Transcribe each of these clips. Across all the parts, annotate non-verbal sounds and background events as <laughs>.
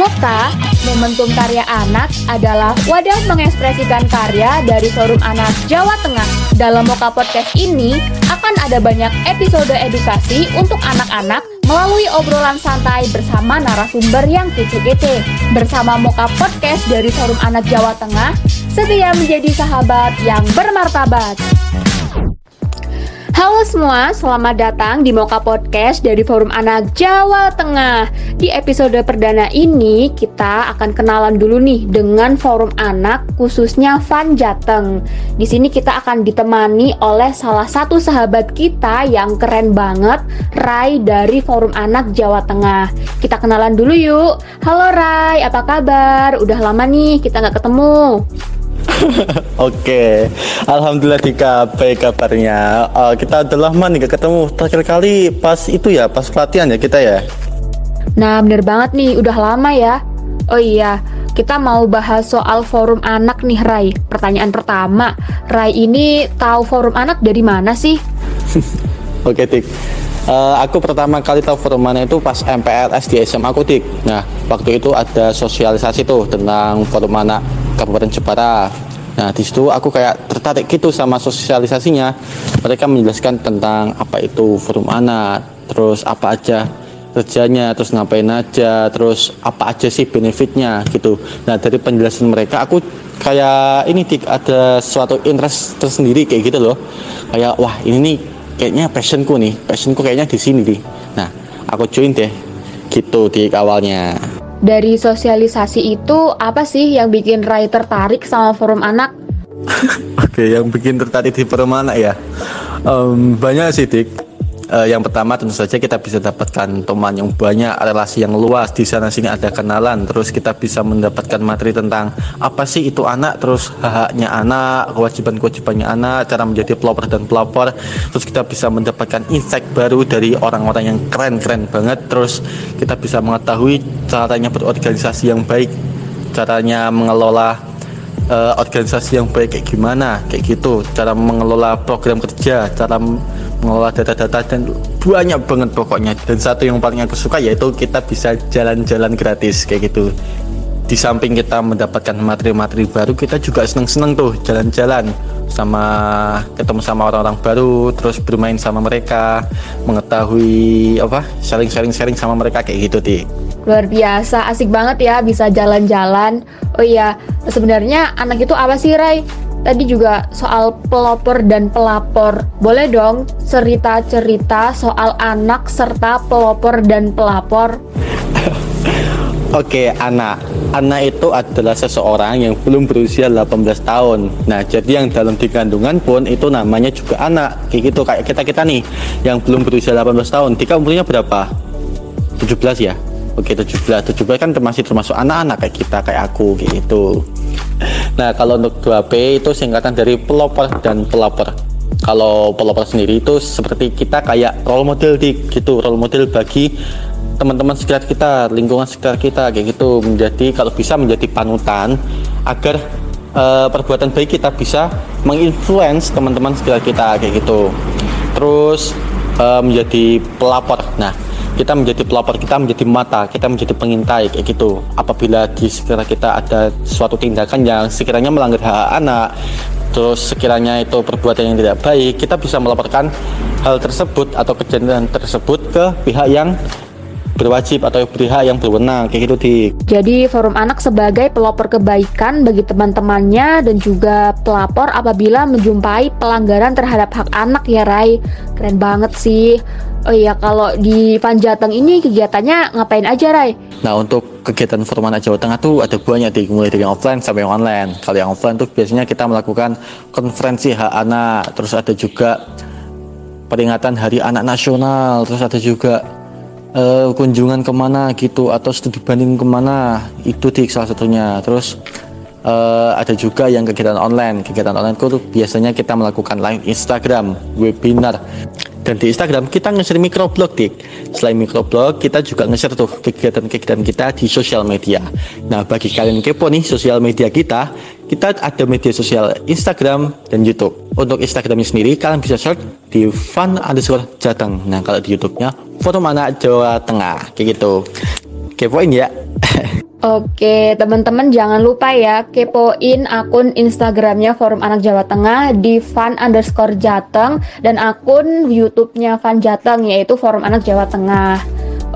Moka, Momentum Karya Anak adalah wadah mengekspresikan karya dari Forum Anak Jawa Tengah. Dalam Moka Podcast ini akan ada banyak episode edukasi untuk anak-anak melalui obrolan santai bersama narasumber yang kece-kece. Bersama Moka Podcast dari Forum Anak Jawa Tengah, setia menjadi sahabat yang bermartabat. Halo semua, selamat datang di Moka Podcast dari Forum Anak Jawa Tengah. Di episode perdana ini, kita akan kenalan dulu nih dengan Forum Anak, khususnya Van Jateng. Di sini kita akan ditemani oleh salah satu sahabat kita yang keren banget, Rai dari Forum Anak Jawa Tengah. Kita kenalan dulu yuk. Halo Rai, apa kabar? Udah lama nih kita nggak ketemu. <laughs> Oke, alhamdulillah di KP kabarnya. Uh, kita udah lama nih gak ketemu. Terakhir kali pas itu ya, pas pelatihan ya kita ya. Nah, bener banget nih, udah lama ya. Oh iya, kita mau bahas soal forum anak nih, Rai. Pertanyaan pertama, Rai ini tahu forum anak dari mana sih? <laughs> Oke, Tik. Uh, aku pertama kali tahu forum mana itu pas MPLS di SMA aku, Tik. Nah, waktu itu ada sosialisasi tuh tentang forum anak Kabupaten Jepara. Nah, di situ aku kayak tertarik gitu sama sosialisasinya. Mereka menjelaskan tentang apa itu forum anak, terus apa aja kerjanya, terus ngapain aja, terus apa aja sih benefitnya gitu. Nah, dari penjelasan mereka aku kayak ini dik ada suatu interest tersendiri kayak gitu loh. Kayak wah, ini nih kayaknya passionku nih. Passionku kayaknya di sini nih. Nah, aku join deh gitu di awalnya. Dari sosialisasi itu apa sih yang bikin Rai tertarik sama forum anak? <laughs> Oke, yang bikin tertarik di forum anak ya um, banyak sih dik uh, yang pertama tentu saja kita bisa dapatkan teman yang banyak, relasi yang luas di sana sini ada kenalan, terus kita bisa mendapatkan materi tentang apa sih itu anak, terus hak-haknya anak, kewajiban-kewajibannya anak, cara menjadi pelopor dan pelopor, terus kita bisa mendapatkan insight baru dari orang-orang yang keren-keren banget, terus kita bisa mengetahui caranya berorganisasi yang baik, caranya mengelola uh, organisasi yang baik kayak gimana kayak gitu. Cara mengelola program kerja cara mengelola data-data dan banyak banget pokoknya. Dan satu yang paling aku suka yaitu kita bisa jalan-jalan gratis kayak gitu. Di samping kita mendapatkan materi-materi baru kita juga seneng-seneng tuh jalan-jalan sama ketemu sama orang-orang baru terus bermain sama mereka mengetahui apa sharing-sharing-sharing sama mereka kayak gitu di luar biasa asik banget ya bisa jalan-jalan. Oh iya sebenarnya anak itu apa sih Ray tadi juga soal pelopor dan pelapor. Boleh dong cerita-cerita soal anak serta pelopor dan pelapor? <laughs> Oke, anak. Anak itu adalah seseorang yang belum berusia 18 tahun. Nah, jadi yang dalam dikandungan pun itu namanya juga anak. Kayak gitu kayak kita-kita nih yang belum berusia 18 tahun. Dika umurnya berapa? 17 ya? Oke, 17. 17 kan masih termasuk anak-anak kayak kita, kayak aku gitu. Nah, kalau untuk 2P itu singkatan dari pelopor dan pelopor. Kalau pelopor sendiri itu seperti kita kayak role model di gitu, role model bagi teman-teman sekitar kita, lingkungan sekitar kita kayak gitu menjadi kalau bisa menjadi panutan agar uh, perbuatan baik kita bisa menginfluence teman-teman sekitar kita kayak gitu. Terus uh, menjadi pelapor. Nah, kita menjadi pelapor kita menjadi mata kita menjadi pengintai kayak gitu. Apabila di sekitar kita ada suatu tindakan yang sekiranya melanggar hak anak terus sekiranya itu perbuatan yang tidak baik kita bisa melaporkan hal tersebut atau kejadian tersebut ke pihak yang berwajib atau pihak yang berwenang kayak gitu di. Jadi forum anak sebagai pelopor kebaikan bagi teman-temannya dan juga pelapor apabila menjumpai pelanggaran terhadap hak anak ya Rai. Keren banget sih. Oh iya kalau di Panjateng ini kegiatannya ngapain aja Rai? Nah untuk kegiatan forum anak Jawa Tengah tuh ada banyak di mulai dari yang offline sampai yang online. Kalau yang offline tuh biasanya kita melakukan konferensi hak anak, terus ada juga peringatan Hari Anak Nasional, terus ada juga uh, kunjungan ke mana gitu atau studi banding ke mana itu di salah satunya. Terus uh, ada juga yang kegiatan online. Kegiatan online itu biasanya kita melakukan live Instagram webinar. Dan di Instagram kita nge-share microblog dik. Selain microblog kita juga nge-share tuh kegiatan-kegiatan kita di sosial media. Nah bagi kalian kepo nih sosial media kita kita ada media sosial Instagram dan YouTube. Untuk Instagramnya sendiri kalian bisa search di fun underscore jateng. Nah kalau di YouTube-nya forum anak Jawa Tengah kayak gitu kepoin ya Oke, teman-teman jangan lupa ya kepoin akun Instagramnya Forum Anak Jawa Tengah di fan underscore Jateng dan akun YouTube-nya Fan Jateng yaitu Forum Anak Jawa Tengah.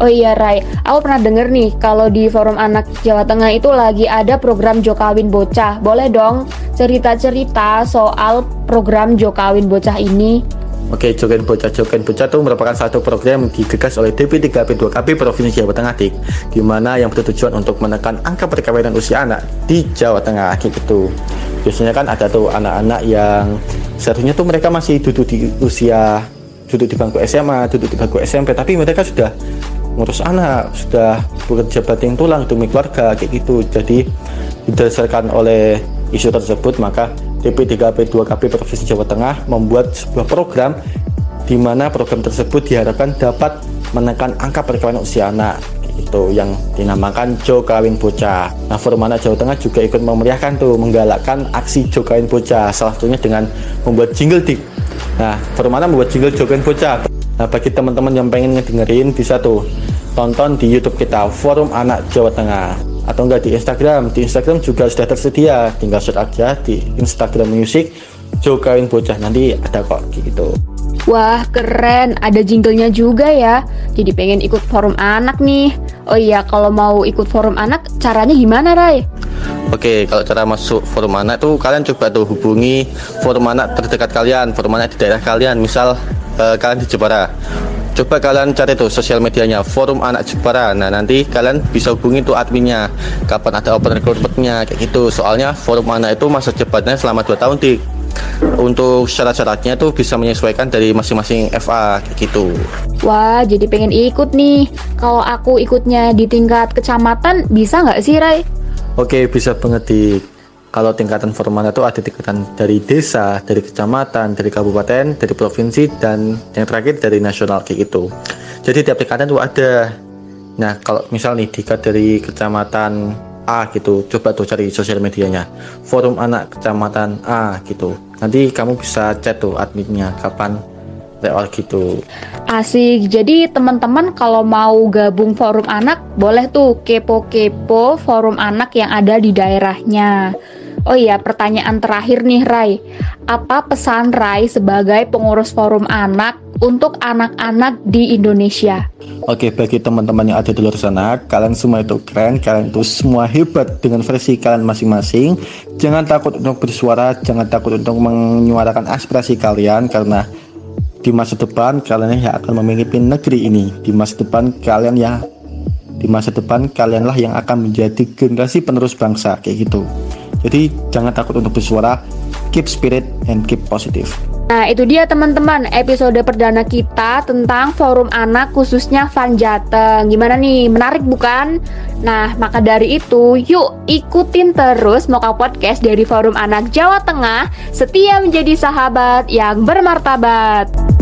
Oh iya Rai, aku pernah denger nih kalau di Forum Anak Jawa Tengah itu lagi ada program Jokawin Bocah. Boleh dong cerita-cerita soal program Jokawin Bocah ini? Oke, Jogen Bocah Jogen Bocah itu merupakan satu program yang digagas oleh DP3P2KP Provinsi Jawa Tengah Dik, di mana yang bertujuan untuk menekan angka perkawinan usia anak di Jawa Tengah gitu. Biasanya kan ada tuh anak-anak yang seharusnya tuh mereka masih duduk di usia duduk di bangku SMA, duduk di bangku SMP, tapi mereka sudah ngurus anak, sudah bekerja bating tulang demi keluarga kayak gitu. Jadi berdasarkan oleh isu tersebut maka DP3P2KP Provinsi Jawa Tengah membuat sebuah program di mana program tersebut diharapkan dapat menekan angka perkawinan usia anak itu yang dinamakan Jo Kawin Bocah. Nah, Forum Anak Jawa Tengah juga ikut memeriahkan tuh menggalakkan aksi Jo Kawin Bocah salah satunya dengan membuat jingle dik. Nah, Forum Anak membuat jingle Jo Kawin Bocah. Nah, bagi teman-teman yang pengen ngedengerin bisa tuh tonton di YouTube kita Forum Anak Jawa Tengah atau enggak di Instagram? Di Instagram juga sudah tersedia. Tinggal search aja di Instagram Music Jokain Bocah nanti ada kok gitu. Wah keren, ada jinglenya juga ya. Jadi pengen ikut forum anak nih. Oh iya, kalau mau ikut forum anak caranya gimana Rai? Oke, kalau cara masuk forum anak tuh kalian coba tuh hubungi forum anak terdekat kalian, forum anak di daerah kalian. Misal uh, kalian di Jepara, coba kalian cari tuh sosial medianya forum anak Jepara nah nanti kalian bisa hubungi tuh adminnya kapan ada open recruitmentnya kayak gitu soalnya forum anak itu masa cepatnya selama 2 tahun di untuk syarat-syaratnya tuh bisa menyesuaikan dari masing-masing FA kayak gitu. Wah, jadi pengen ikut nih. Kalau aku ikutnya di tingkat kecamatan bisa nggak sih, Rai? Oke, bisa banget di kalau tingkatan formal itu ada tingkatan dari desa, dari kecamatan, dari kabupaten, dari provinsi, dan yang terakhir dari nasional kayak gitu. Jadi tiap tingkatan itu ada. Nah, kalau misal nih tingkat dari kecamatan A gitu, coba tuh cari sosial medianya. Forum anak kecamatan A gitu. Nanti kamu bisa chat tuh adminnya kapan lewat gitu. Asik. Jadi teman-teman kalau mau gabung forum anak boleh tuh kepo-kepo forum anak yang ada di daerahnya. Oh iya, pertanyaan terakhir nih Rai. Apa pesan Rai sebagai pengurus forum anak untuk anak-anak di Indonesia? Oke, bagi teman-teman yang ada di luar sana, kalian semua itu keren, kalian itu semua hebat dengan versi kalian masing-masing. Jangan takut untuk bersuara, jangan takut untuk menyuarakan aspirasi kalian karena di masa depan kalian yang akan memimpin negeri ini. Di masa depan kalian ya di masa depan kalianlah yang akan menjadi generasi penerus bangsa kayak gitu. Jadi jangan takut untuk bersuara, keep spirit and keep positive. Nah itu dia teman-teman episode perdana kita tentang forum anak khususnya Van Jateng Gimana nih menarik bukan? Nah maka dari itu yuk ikutin terus Moka Podcast dari forum anak Jawa Tengah Setia menjadi sahabat yang bermartabat